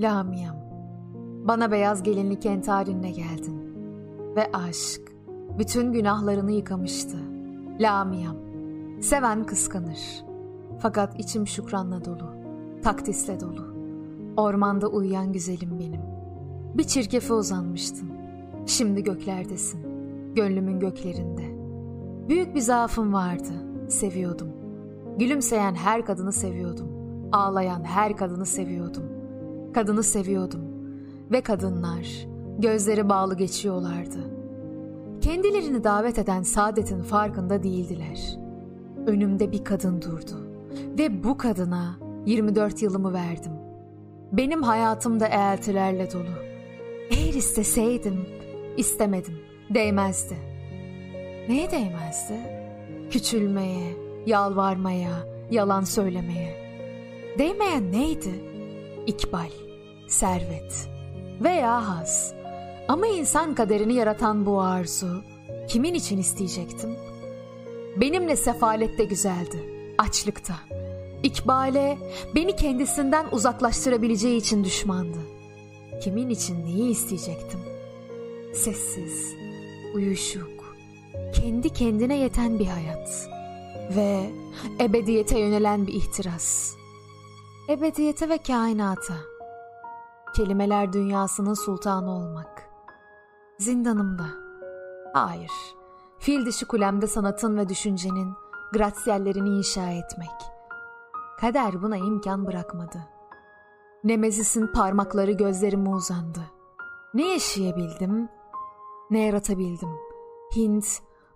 Lamiyam, bana beyaz gelinlik entarinle geldin. Ve aşk, bütün günahlarını yıkamıştı. Lamiyam, seven kıskanır. Fakat içim şükranla dolu, takdisle dolu. Ormanda uyuyan güzelim benim. Bir çirkefe uzanmıştın. Şimdi göklerdesin, gönlümün göklerinde. Büyük bir zaafım vardı, seviyordum. Gülümseyen her kadını seviyordum. Ağlayan her kadını seviyordum. Kadını seviyordum. Ve kadınlar gözleri bağlı geçiyorlardı. Kendilerini davet eden saadetin farkında değildiler. Önümde bir kadın durdu. Ve bu kadına 24 yılımı verdim. Benim hayatım da eğeltilerle dolu. Eğer isteseydim, istemedim, değmezdi. Neye değmezdi? Küçülmeye, yalvarmaya, yalan söylemeye. Değmeyen neydi? İkbal, servet veya haz. Ama insan kaderini yaratan bu arzu, kimin için isteyecektim? Benimle sefalet de güzeldi, açlıkta. İkbale beni kendisinden uzaklaştırabileceği için düşmandı. Kimin için neyi isteyecektim? Sessiz, uyuşuk, kendi kendine yeten bir hayat ve ebediyete yönelen bir ihtiras. Ebediyete ve kainata. Kelimeler dünyasının sultanı olmak. Zindanımda. Hayır. Fil dişi kulemde sanatın ve düşüncenin gratsiyellerini inşa etmek. Kader buna imkan bırakmadı. Nemezis'in parmakları gözlerime uzandı. Ne yaşayabildim, ne yaratabildim. Hint,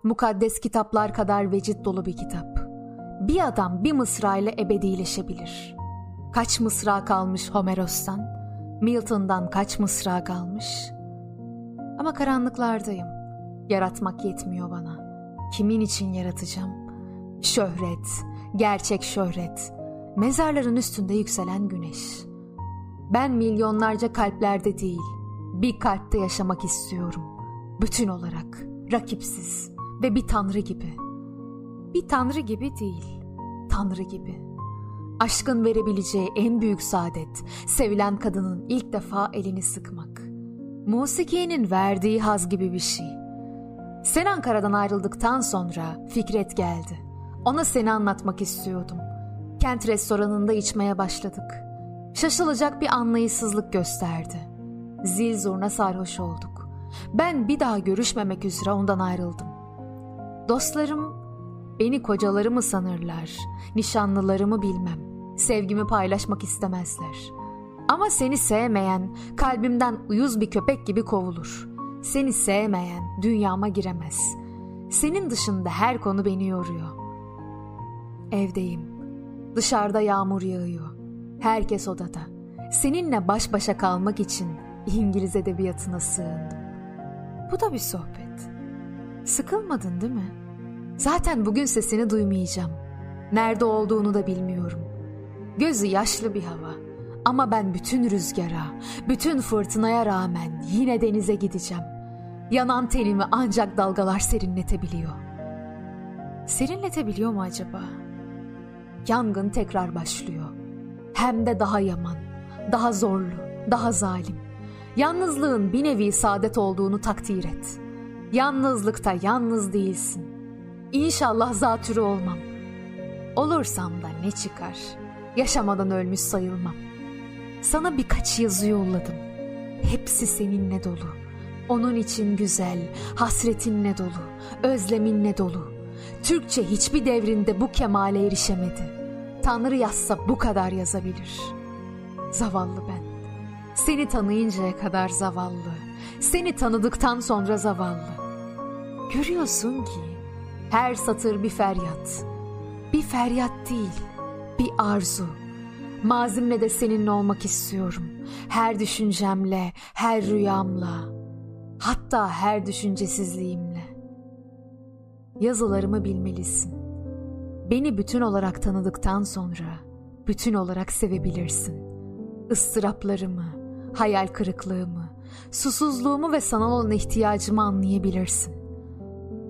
mukaddes kitaplar kadar vecit dolu bir kitap. Bir adam bir mısra ile ebedileşebilir. Kaç mısra kalmış Homeros'tan, Milton'dan kaç mısra kalmış. Ama karanlıklardayım. Yaratmak yetmiyor bana. Kimin için yaratacağım? Şöhret, gerçek şöhret. Mezarların üstünde yükselen güneş. Ben milyonlarca kalplerde değil, bir kalpte yaşamak istiyorum. Bütün olarak, rakipsiz ve bir tanrı gibi. Bir tanrı gibi değil, tanrı gibi. Aşkın verebileceği en büyük saadet, sevilen kadının ilk defa elini sıkmak. Musiki'nin verdiği haz gibi bir şey. Sen Ankara'dan ayrıldıktan sonra Fikret geldi. Ona seni anlatmak istiyordum. Kent restoranında içmeye başladık. Şaşılacak bir anlayışsızlık gösterdi. Zil zurna sarhoş olduk. Ben bir daha görüşmemek üzere ondan ayrıldım. Dostlarım beni kocalarımı sanırlar, nişanlılarımı bilmem. Sevgimi paylaşmak istemezler. Ama seni sevmeyen kalbimden uyuz bir köpek gibi kovulur. Seni sevmeyen dünyama giremez. Senin dışında her konu beni yoruyor. Evdeyim. Dışarıda yağmur yağıyor. Herkes odada. Seninle baş başa kalmak için İngiliz edebiyatına sığındım. Bu da bir sohbet. Sıkılmadın değil mi? Zaten bugün sesini duymayacağım. Nerede olduğunu da bilmiyorum. Gözü yaşlı bir hava. Ama ben bütün rüzgara, bütün fırtınaya rağmen yine denize gideceğim. Yanan tenimi ancak dalgalar serinletebiliyor. Serinletebiliyor mu acaba? Yangın tekrar başlıyor. Hem de daha yaman, daha zorlu, daha zalim. Yalnızlığın bir nevi saadet olduğunu takdir et. Yalnızlıkta yalnız değilsin. İnşallah zatürre olmam. Olursam da ne çıkar? Yaşamadan ölmüş sayılmam. Sana birkaç yazı yolladım. Hepsi seninle dolu. Onun için güzel, hasretinle dolu, özleminle dolu. Türkçe hiçbir devrinde bu kemale erişemedi. Tanrı yazsa bu kadar yazabilir. Zavallı ben. Seni tanıyıncaya kadar zavallı. Seni tanıdıktan sonra zavallı. Görüyorsun ki her satır bir feryat. Bir feryat değil, bir arzu. Mazimle de seninle olmak istiyorum. Her düşüncemle, her rüyamla. Hatta her düşüncesizliğimle. Yazılarımı bilmelisin. Beni bütün olarak tanıdıktan sonra bütün olarak sevebilirsin. Istıraplarımı, hayal kırıklığımı, susuzluğumu ve sana olan ihtiyacımı anlayabilirsin.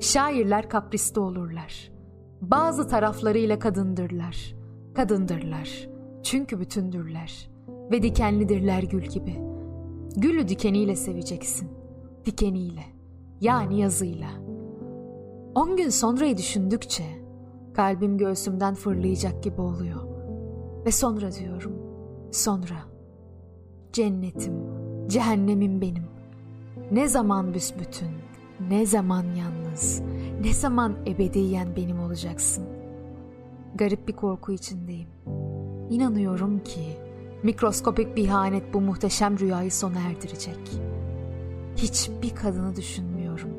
Şairler kaprisli olurlar. Bazı taraflarıyla kadındırlar. Kadındırlar. Çünkü bütündürler. ve dikenlidirler gül gibi. Gülü dikeniyle seveceksin. Dikeniyle. Yani yazıyla. On gün sonrayı düşündükçe kalbim göğsümden fırlayacak gibi oluyor. Ve sonra diyorum. Sonra. Cennetim, cehennemim benim. Ne zaman büsbütün, ne zaman yalnız, ne zaman ebediyen benim olacaksın. Garip bir korku içindeyim. İnanıyorum ki mikroskopik bir ihanet bu muhteşem rüyayı sona erdirecek. Hiçbir kadını düşünmüyorum.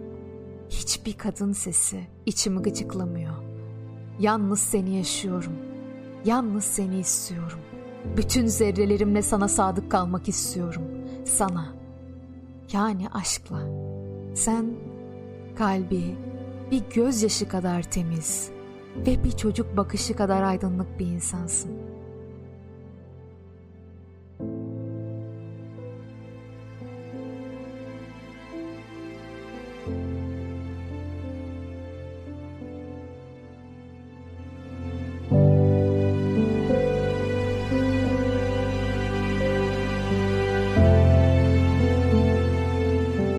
Hiçbir kadın sesi içimi gıcıklamıyor. Yalnız seni yaşıyorum. Yalnız seni istiyorum. Bütün zerrelerimle sana sadık kalmak istiyorum. Sana. Yani aşkla. Sen kalbi bir gözyaşı kadar temiz ve bir çocuk bakışı kadar aydınlık bir insansın.